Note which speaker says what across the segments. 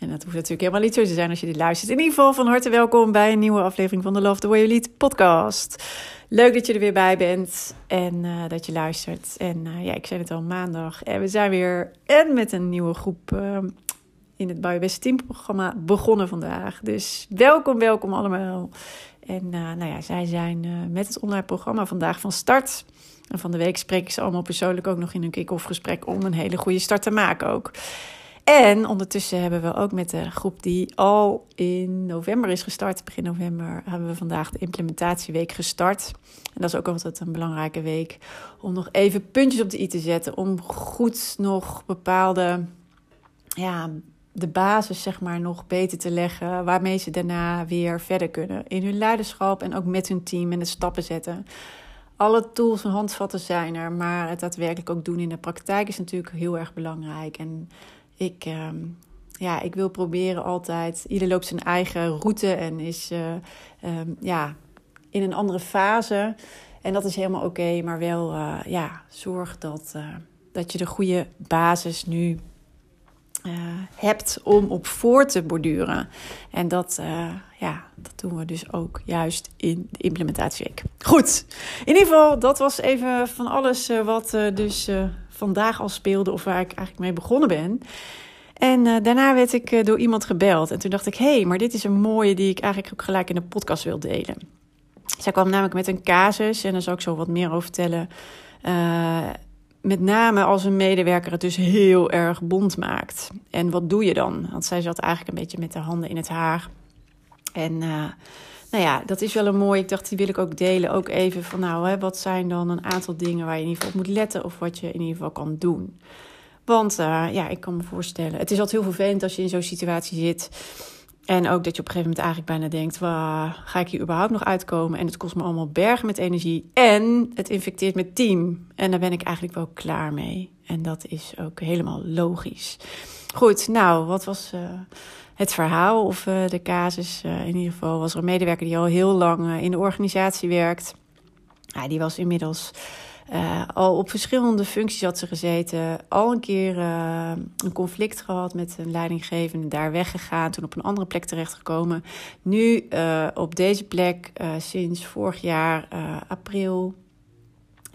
Speaker 1: En dat hoeft natuurlijk helemaal niet zo te zijn als je dit luistert. In ieder geval van harte welkom bij een nieuwe aflevering van de Love the Way You Lead podcast. Leuk dat je er weer bij bent en uh, dat je luistert. En uh, ja, ik zei het al maandag. En we zijn weer en met een nieuwe groep uh, in het Biobest Team programma begonnen vandaag. Dus welkom, welkom allemaal. En nou ja, zij zijn met het online programma vandaag van start. En van de week spreek ik ze allemaal persoonlijk ook nog in een kick-off gesprek om een hele goede start te maken ook. En ondertussen hebben we ook met de groep die al in november is gestart, begin november, hebben we vandaag de implementatieweek gestart. En dat is ook altijd een belangrijke week om nog even puntjes op de i te zetten. Om goed nog bepaalde, ja, de basis zeg maar nog beter te leggen. Waarmee ze daarna weer verder kunnen in hun leiderschap en ook met hun team en de stappen zetten alle tools en handvatten zijn er, maar het daadwerkelijk ook doen in de praktijk is natuurlijk heel erg belangrijk. En ik, ehm, ja, ik wil proberen altijd, ieder loopt zijn eigen route en is uh, ja, in een andere fase. En dat is helemaal oké, maar wel uh, ja, zorg dat, uh, dat je de goede basis nu hebt om op voor te borduren. En dat, ja, dat doen we dus ook juist in de implementatieweek. Goed, in ieder geval, dat was even van alles wat dus vandaag al speelde of waar ik eigenlijk mee begonnen ben. En daarna werd ik door iemand gebeld. En toen dacht ik, hey, maar dit is een mooie die ik eigenlijk ook gelijk in de podcast wil delen. Zij kwam namelijk met een casus en daar zal ik zo wat meer over vertellen met name als een medewerker het dus heel erg bond maakt. En wat doe je dan? Want zij zat eigenlijk een beetje met de handen in het haar. En nou ja, dat is wel een mooi. Ik dacht, die wil ik ook delen. Ook even van, nou, hè, wat zijn dan een aantal dingen waar je in ieder geval op moet letten of wat je in ieder geval kan doen. Want uh, ja, ik kan me voorstellen, het is altijd heel vervelend als je in zo'n situatie zit. En ook dat je op een gegeven moment eigenlijk bijna denkt: ga ik hier überhaupt nog uitkomen? En het kost me allemaal bergen met energie. En het infecteert mijn team. En daar ben ik eigenlijk wel klaar mee. En dat is ook helemaal logisch. Goed, nou, wat was uh, het verhaal of uh, de casus? Uh, in ieder geval was er een medewerker die al heel lang in de organisatie werkt. Ja, die was inmiddels al op verschillende functies had ze gezeten. Al een keer een conflict gehad met een leidinggevende. Daar weggegaan. Toen op een andere plek terechtgekomen. Nu op deze plek sinds vorig jaar april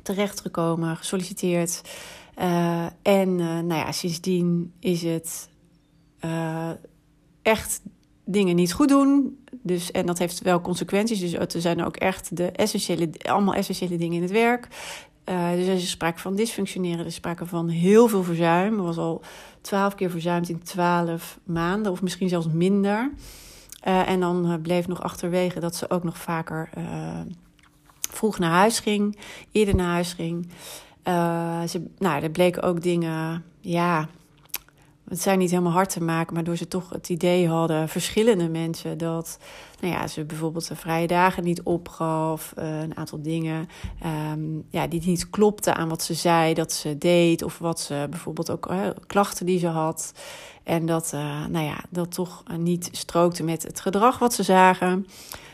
Speaker 1: terechtgekomen. Gesolliciteerd. en nou ja, sindsdien is het echt dingen niet goed doen. Dus, en dat heeft wel consequenties. Dus er zijn ook echt de essentiële, allemaal essentiële dingen in het werk. Uh, dus er is sprake van dysfunctioneren, er is sprake van heel veel verzuim. Er was al twaalf keer verzuimd in twaalf maanden, of misschien zelfs minder. Uh, en dan uh, bleef nog achterwege dat ze ook nog vaker vroeg naar huis ging, eerder naar huis ging. ze, nou, er bleken ook dingen, ja, het zijn niet helemaal hard te maken, maar door ze toch het idee hadden, verschillende mensen, dat nou ja, ze bijvoorbeeld de vrije dagen niet opgaf, uh, een aantal dingen um, ja, die niet klopten aan wat ze zei dat ze deed, of wat ze bijvoorbeeld ook uh, klachten die ze had. En dat, uh, nou ja, dat toch niet strookte met het gedrag wat ze zagen.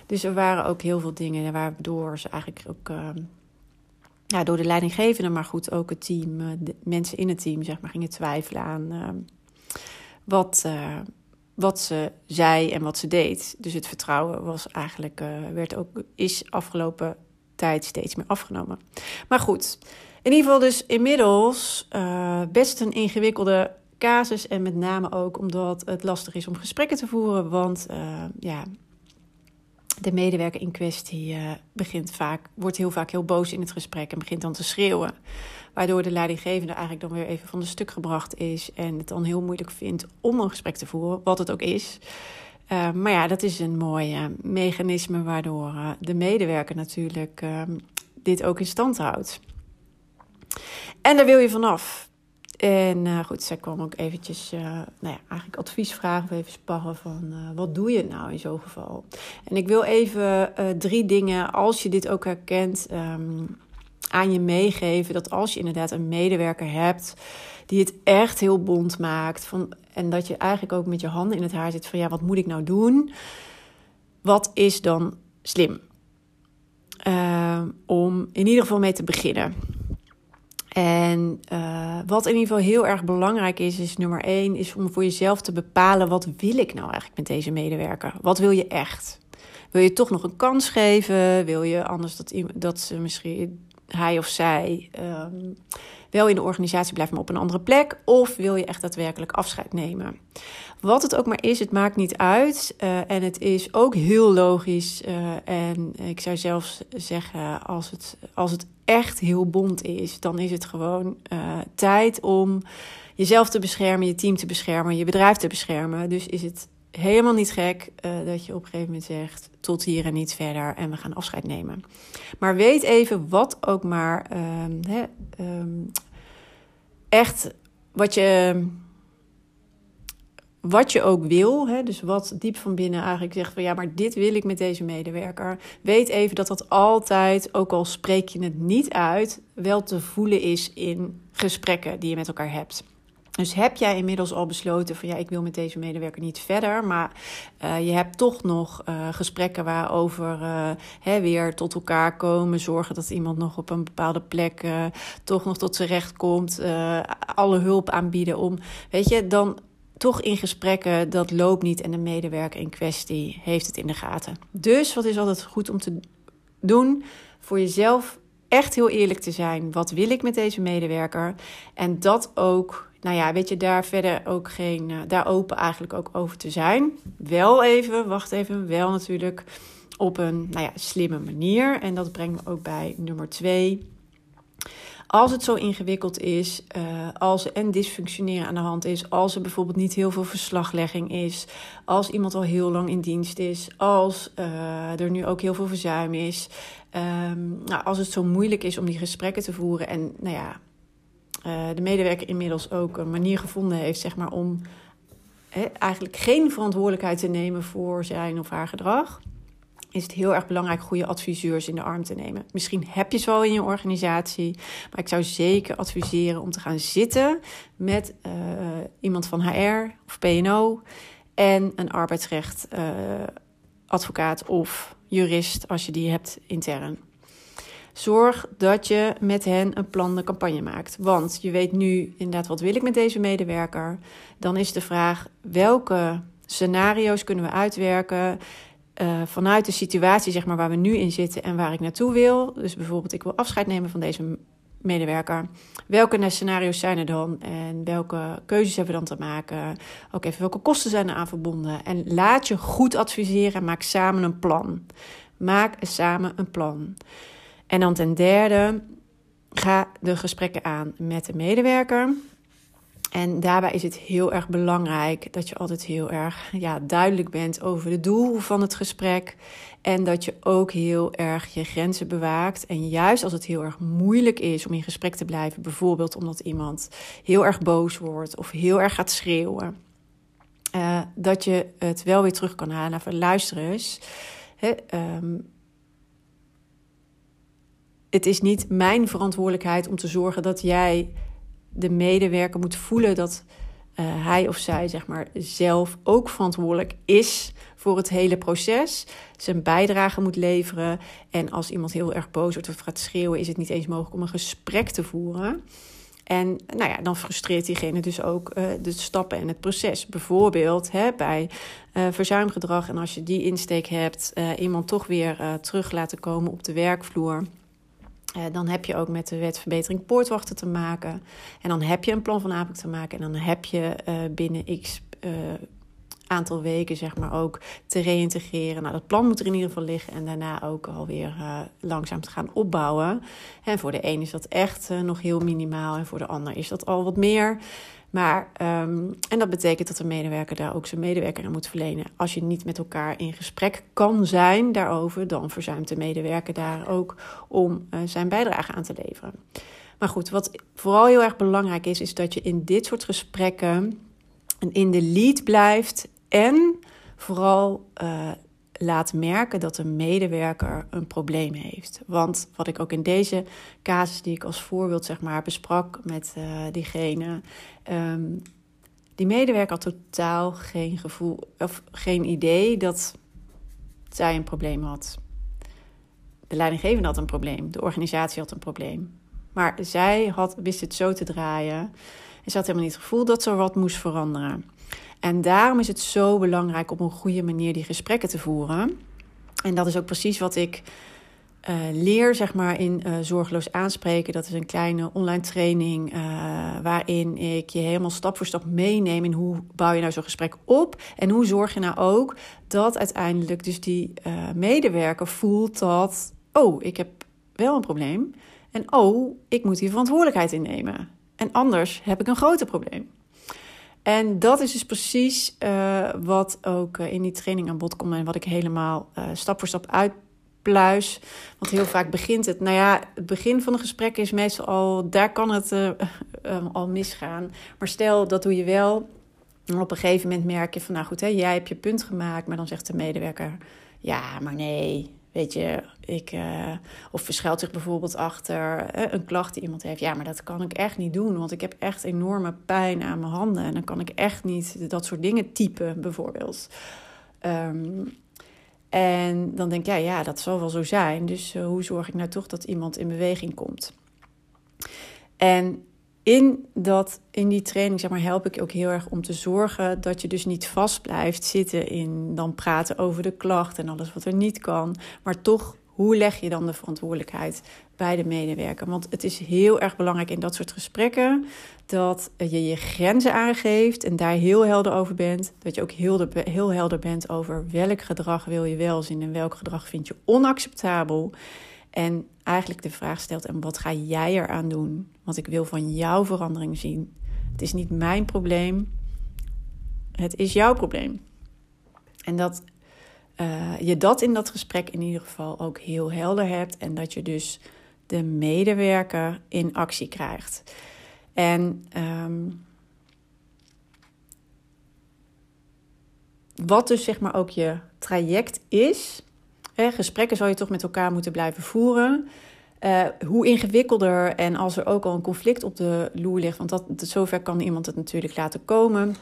Speaker 1: Dus er waren ook heel veel dingen waardoor ze eigenlijk ook ehm, ja, door de leidinggevende, maar goed ook het team, de mensen in het team, zeg maar, gingen twijfelen aan uh, wat, uh, wat ze zei en wat ze deed. Dus het vertrouwen was eigenlijk, uh, werd ook, is afgelopen tijd steeds meer afgenomen. Maar goed, in ieder geval dus inmiddels uh, best een ingewikkelde casus. En met name ook omdat het lastig is om gesprekken te voeren. Want ja, de medewerker in kwestie begint vaak, wordt heel vaak heel boos in het gesprek en begint dan te schreeuwen. Waardoor de leidinggevende eigenlijk dan weer even van de stuk gebracht is en het dan heel moeilijk vindt om een gesprek te voeren, wat het ook is. Uh, maar ja, dat is een mooi uh, mechanisme waardoor uh, de medewerker natuurlijk dit ook in stand houdt. En daar wil je vanaf. En goed, zij kwam ook eventjes, nou ja, eigenlijk advies vragen of even sparren van wat doe je nou in zo'n geval. En ik wil even drie dingen, als je dit ook herkent, um, aan je meegeven. Dat als je inderdaad een medewerker hebt die het echt heel bond maakt. Van, en dat je eigenlijk ook met je handen in het haar zit van ja, wat moet ik nou doen? Wat is dan slim? Ehm, om in ieder geval mee te beginnen. En uh, wat in ieder geval heel erg belangrijk is, is nummer één, is om voor jezelf te bepalen wat wil ik nou eigenlijk met deze medewerker? Wat wil je echt? Wil je toch nog een kans geven? Wil je anders dat, dat ze misschien hij of zij um, wel in de organisatie blijft, maar op een andere plek? Of wil je echt daadwerkelijk afscheid nemen? Wat het ook maar is, het maakt niet uit. Uh, en het is ook heel logisch. Uh, en ik zou zelfs zeggen, als het, als het echt heel bond is, dan is het gewoon uh, tijd om jezelf te beschermen, je team te beschermen, je bedrijf te beschermen. Dus is het helemaal niet gek uh, dat je op een gegeven moment zegt: tot hier en niet verder en we gaan afscheid nemen. Maar weet even wat ook maar hè, um, echt wat je. Wat je ook wil, dus wat diep van binnen eigenlijk zegt van ja, maar dit wil ik met deze medewerker. Weet even dat dat altijd, ook al spreek je het niet uit, wel te voelen is in gesprekken die je met elkaar hebt. Dus heb jij inmiddels al besloten van ja, ik wil met deze medewerker niet verder, maar uh, je hebt toch nog uh, gesprekken waarover uh, hè, weer tot elkaar komen, zorgen dat iemand nog op een bepaalde plek toch nog tot zijn recht komt, alle hulp aanbieden om, weet je, dan toch in gesprekken, dat loopt niet en de medewerker in kwestie heeft het in de gaten. Dus wat is altijd goed om te doen? Voor jezelf echt heel eerlijk te zijn. Wat wil ik met deze medewerker? En dat ook nou ja, weet je, daar verder ook geen, uh, daar open eigenlijk ook over te zijn. Wel even, wacht even, wel natuurlijk op een nou ja, slimme manier. En dat brengt me ook bij nummer twee. Als het zo ingewikkeld is, uh, als er en dysfunctioneren aan de hand is, als er bijvoorbeeld niet heel veel verslaglegging is, als iemand al heel lang in dienst is, als uh, er nu ook heel veel verzuim is, um, nou, als het zo moeilijk is om die gesprekken te voeren en nou ja, de medewerker inmiddels ook een manier gevonden heeft, zeg maar, om eigenlijk geen verantwoordelijkheid te nemen voor zijn of haar gedrag, is het heel erg belangrijk goede adviseurs in de arm te nemen. Misschien heb je ze wel in je organisatie, maar ik zou zeker adviseren om te gaan zitten met uh, iemand van HR of PNO en een arbeidsrecht uh, advocaat of jurist als je die hebt intern. Zorg dat je met hen een plan de campagne maakt. Want je weet nu inderdaad wat wil ik met deze medewerker. Dan is de vraag welke scenario's kunnen we uitwerken uh, vanuit de situatie zeg maar, waar we nu in zitten en waar ik naartoe wil. Dus bijvoorbeeld ik wil afscheid nemen van deze medewerker. Welke scenario's zijn er dan en welke keuzes hebben we dan te maken? Ook even welke kosten zijn er aan verbonden? En laat je goed adviseren en maak samen een plan. Maak samen een plan. En dan ten derde, ga de gesprekken aan met de medewerker. En daarbij is het heel erg belangrijk dat je altijd heel erg ja, duidelijk bent over het doel van het gesprek. En dat je ook heel erg je grenzen bewaakt. En juist als het heel erg moeilijk is om in gesprek te blijven, bijvoorbeeld omdat iemand heel erg boos wordt of heel erg gaat schreeuwen, uh, dat je het wel weer terug kan halen van luister eens. Um, het is niet mijn verantwoordelijkheid om te zorgen dat jij de medewerker moet voelen dat uh, hij of zij zeg maar, zelf ook verantwoordelijk is voor het hele proces. Zijn bijdrage moet leveren. En als iemand heel erg boos wordt of gaat schreeuwen, is het niet eens mogelijk om een gesprek te voeren. En nou ja, dan frustreert diegene dus ook uh, de stappen en het proces. Bijvoorbeeld hè, bij uh, verzuimgedrag. En als je die insteek hebt, iemand toch weer terug laten komen op de werkvloer. Uh, dan heb je ook met de wet verbetering poortwachten te maken. En dan heb je een plan van aanpak te maken. En dan heb je uh, binnen x uh, aantal weken zeg maar ook te reïntegreren. Nou, dat plan moet er in ieder geval liggen en daarna ook alweer uh, langzaam te gaan opbouwen. En voor de een is dat echt uh, nog heel minimaal en voor de ander is dat al wat meer. Maar, um, en dat betekent dat de medewerker daar ook zijn medewerker aan moet verlenen. Als je niet met elkaar in gesprek kan zijn daarover, dan verzuimt de medewerker daar ook om uh, zijn bijdrage aan te leveren. Maar goed, wat vooral heel erg belangrijk is, is dat je in dit soort gesprekken in de lead blijft en vooral uh, laat merken dat een medewerker een probleem heeft. Want wat ik ook in deze casus die ik als voorbeeld zeg maar besprak met uh, diegene, um, die medewerker had totaal geen gevoel of geen idee dat zij een probleem had. De leidinggevende had een probleem, de organisatie had een probleem. Maar zij had, wist het zo te draaien. En ze had helemaal niet het gevoel dat er wat moest veranderen. En daarom is het zo belangrijk op een goede manier die gesprekken te voeren. En dat is ook precies wat ik uh, leer, zeg maar, in uh, Zorgeloos Aanspreken. Dat is een kleine online training uh, waarin ik je helemaal stap voor stap meeneem in hoe bouw je nou zo'n gesprek op. En hoe zorg je nou ook dat uiteindelijk dus die medewerker voelt dat, oh, ik heb wel een probleem. En oh, ik moet hier verantwoordelijkheid in nemen. En anders heb ik een groter probleem. En dat is dus precies uh, wat ook uh, in die training aan bod komt en wat ik helemaal uh, stap voor stap uitpluis. Want heel vaak begint het, nou ja, het begin van een gesprek is meestal al, daar kan het al misgaan. Maar stel, dat doe je wel. En op een gegeven moment merk je van, nou goed, hè, jij hebt je punt gemaakt, maar dan zegt de medewerker, ja, maar nee, Weet je, ik, uh, of verschuilt zich bijvoorbeeld achter uh, een klacht die iemand heeft. Ja, maar dat kan ik echt niet doen, want ik heb echt enorme pijn aan mijn handen. En dan kan ik echt niet dat soort dingen typen, bijvoorbeeld. Um, en dan denk jij, ja, dat zal wel zo zijn. Dus uh, hoe zorg ik nou toch dat iemand in beweging komt? En in, dat, in die training zeg maar, help ik ook heel erg om te zorgen dat je dus niet vast blijft zitten in dan praten over de klacht en alles wat er niet kan. Maar toch, hoe leg je dan de verantwoordelijkheid bij de medewerker? Want het is heel erg belangrijk in dat soort gesprekken dat je je grenzen aangeeft en daar heel helder over bent. Dat je ook heel, heel helder bent over welk gedrag wil je wel zien en welk gedrag vind je onacceptabel. En eigenlijk de vraag stelt: en wat ga jij eraan doen? Want ik wil van jou verandering zien. Het is niet mijn probleem, het is jouw probleem. En dat uh, je dat in dat gesprek in ieder geval ook heel helder hebt en dat je dus de medewerker in actie krijgt. En um, wat dus zeg maar ook je traject is gesprekken zou je toch met elkaar moeten blijven voeren. Uh, hoe ingewikkelder en als er ook al een conflict op de loer ligt, want dat, zover kan iemand het natuurlijk laten komen,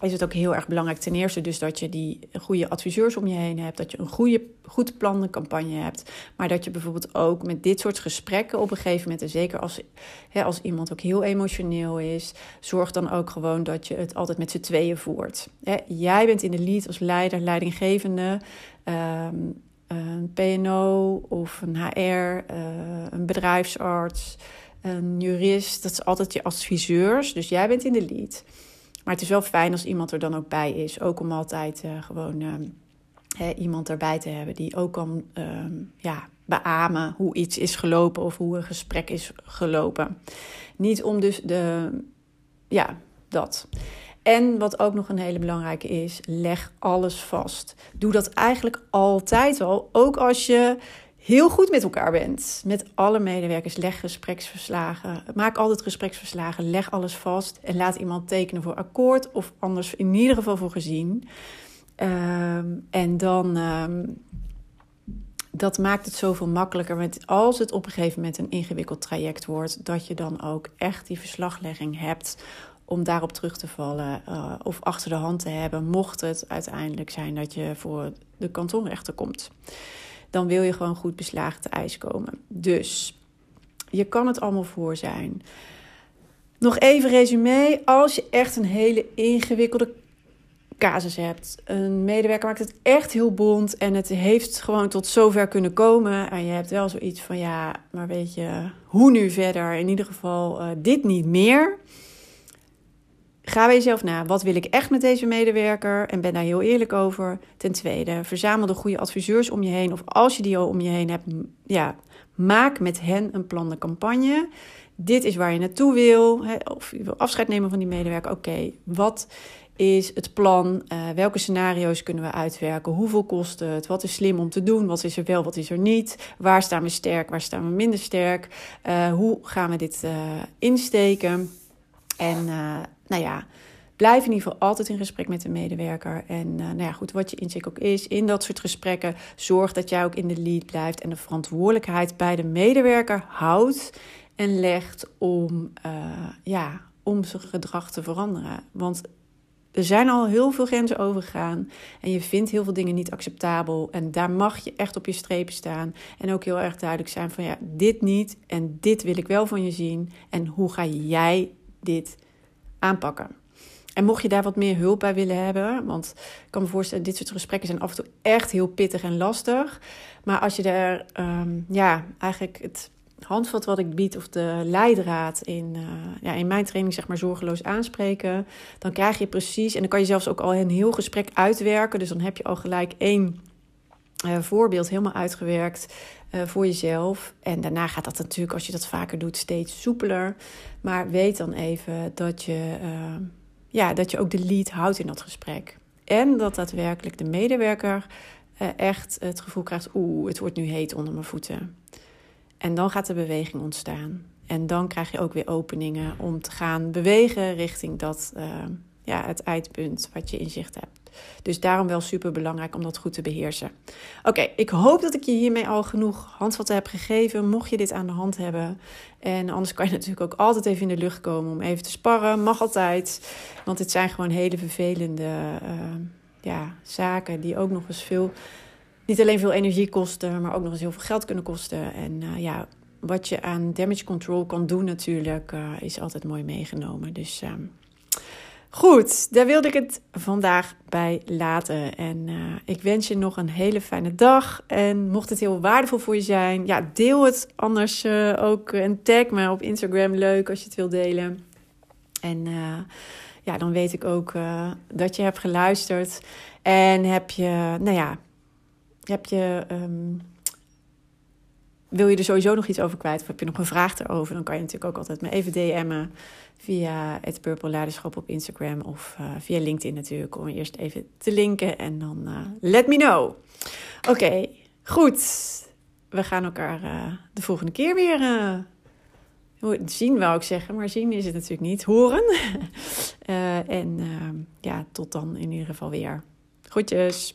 Speaker 1: is het ook heel erg belangrijk ten eerste dus dat je die goede adviseurs om je heen hebt, dat je een goede, goed plan campagne hebt, maar dat je bijvoorbeeld ook met dit soort gesprekken op een gegeven moment, en zeker als, hè, als iemand ook heel emotioneel is, zorg dan ook gewoon dat je het altijd met z'n tweeën voert. Hè, jij bent in de lead als leider, leidinggevende. Um, een PNO of een HR, eh, een bedrijfsarts, een jurist. Dat is altijd je adviseurs. Dus jij bent in de lead. Maar het is wel fijn als iemand er dan ook bij is. Ook om altijd uh, gewoon uh, iemand erbij te hebben die ook kan ehm, ja, beamen hoe iets is gelopen of hoe een gesprek is gelopen. Niet om dus de. Ja, dat. En wat ook nog een hele belangrijke is, leg alles vast. Doe dat eigenlijk altijd al, ook als je heel goed met elkaar bent. Met alle medewerkers, leg gespreksverslagen. Maak altijd gespreksverslagen, leg alles vast en laat iemand tekenen voor akkoord of anders in ieder geval voor gezien. Um, en dan, um, dat maakt het zoveel makkelijker. Want als het op een gegeven moment een ingewikkeld traject wordt, dat je dan ook echt die verslaglegging hebt om daarop terug te vallen uh, of achter de hand te hebben, mocht het uiteindelijk zijn dat je voor de kantonrechter komt. Dan wil je gewoon goed beslagen te ijs komen. Dus je kan het allemaal voor zijn. Nog even resume. Als je echt een hele ingewikkelde casus hebt. Een medewerker maakt het echt heel bond en het heeft gewoon tot zover kunnen komen. En je hebt wel zoiets van ja, maar weet je, hoe nu verder? In ieder geval uh, dit niet meer ga bij jezelf na. Wat wil ik echt met deze medewerker? En ben daar heel eerlijk over. Ten tweede, verzamel de goede adviseurs om je heen. Of als je die al om je heen hebt, ja, maak met hen een plan de campagne. Dit is waar je naartoe wil. Hè, of je wil afscheid nemen van die medewerker. Oké, wat is het plan? Uh, welke scenario's kunnen we uitwerken? Hoeveel kost het? Wat is slim om te doen? Wat is er wel, wat is er niet? Waar staan we sterk? Waar staan we minder sterk? Uh, hoe gaan we dit uh, insteken? En nou ja, blijf in ieder geval altijd in gesprek met de medewerker. En nou ja, goed, wat je inzicht ook is, in dat soort gesprekken, zorg dat jij ook in de lead blijft en de verantwoordelijkheid bij de medewerker houdt en legt om, ja, om zijn gedrag te veranderen. Want er zijn al heel veel grenzen overgegaan en je vindt heel veel dingen niet acceptabel. En daar mag je echt op je strepen staan en ook heel erg duidelijk zijn van ja, dit niet en dit wil ik wel van je zien. En hoe ga jij dit aanpakken? En mocht je daar wat meer hulp bij willen hebben, want ik kan me voorstellen, dit soort gesprekken zijn af en toe echt heel pittig en lastig. Maar als je daar, um, ja, eigenlijk het handvat wat ik bied of de leidraad in, uh, ja, in mijn training, zeg maar zorgeloos aanspreken, dan krijg je precies, en dan kan je zelfs ook al een heel gesprek uitwerken. Dus dan heb je al gelijk één uh, voorbeeld helemaal uitgewerkt voor jezelf. En daarna gaat dat natuurlijk, als je dat vaker doet, steeds soepeler. Maar weet dan even dat je, ja, dat je ook de lead houdt in dat gesprek. En dat daadwerkelijk de medewerker echt het gevoel krijgt: oeh, het wordt nu heet onder mijn voeten. En dan gaat de beweging ontstaan. En dan krijg je ook weer openingen om te gaan bewegen richting dat, ja, het eindpunt wat je in zicht hebt. Dus daarom wel super belangrijk om dat goed te beheersen. Oké, ik hoop dat ik je hiermee al genoeg handvatten heb gegeven. Mocht je dit aan de hand hebben. En anders kan je natuurlijk ook altijd even in de lucht komen om even te sparren. Mag altijd. Want dit zijn gewoon hele vervelende uh, ja, zaken die ook nog eens veel niet alleen veel energie kosten, maar ook nog eens heel veel geld kunnen kosten. En uh, ja, wat je aan damage control kan doen natuurlijk, uh, is altijd mooi meegenomen. Dus uh, goed, daar wilde ik het vandaag bij laten. En uh, ik wens je nog een hele fijne dag. En mocht het heel waardevol voor je zijn, ja, deel het anders ook en tag me op Instagram. Leuk als je het wilt delen. En ja, dan weet ik ook dat je hebt geluisterd. En heb je, nou ja, heb je, um, wil je er sowieso nog iets over kwijt of heb je nog een vraag erover, dan kan je natuurlijk ook altijd me even DM'en via het Purple Leiderschap op Instagram of uh, via LinkedIn natuurlijk, om eerst even te linken en dan uh, let me know. Oké, goed. We gaan elkaar uh, de volgende keer weer zien, wou ik zeggen, maar zien is het natuurlijk niet. Horen. en ja, tot dan in ieder geval weer. Groetjes.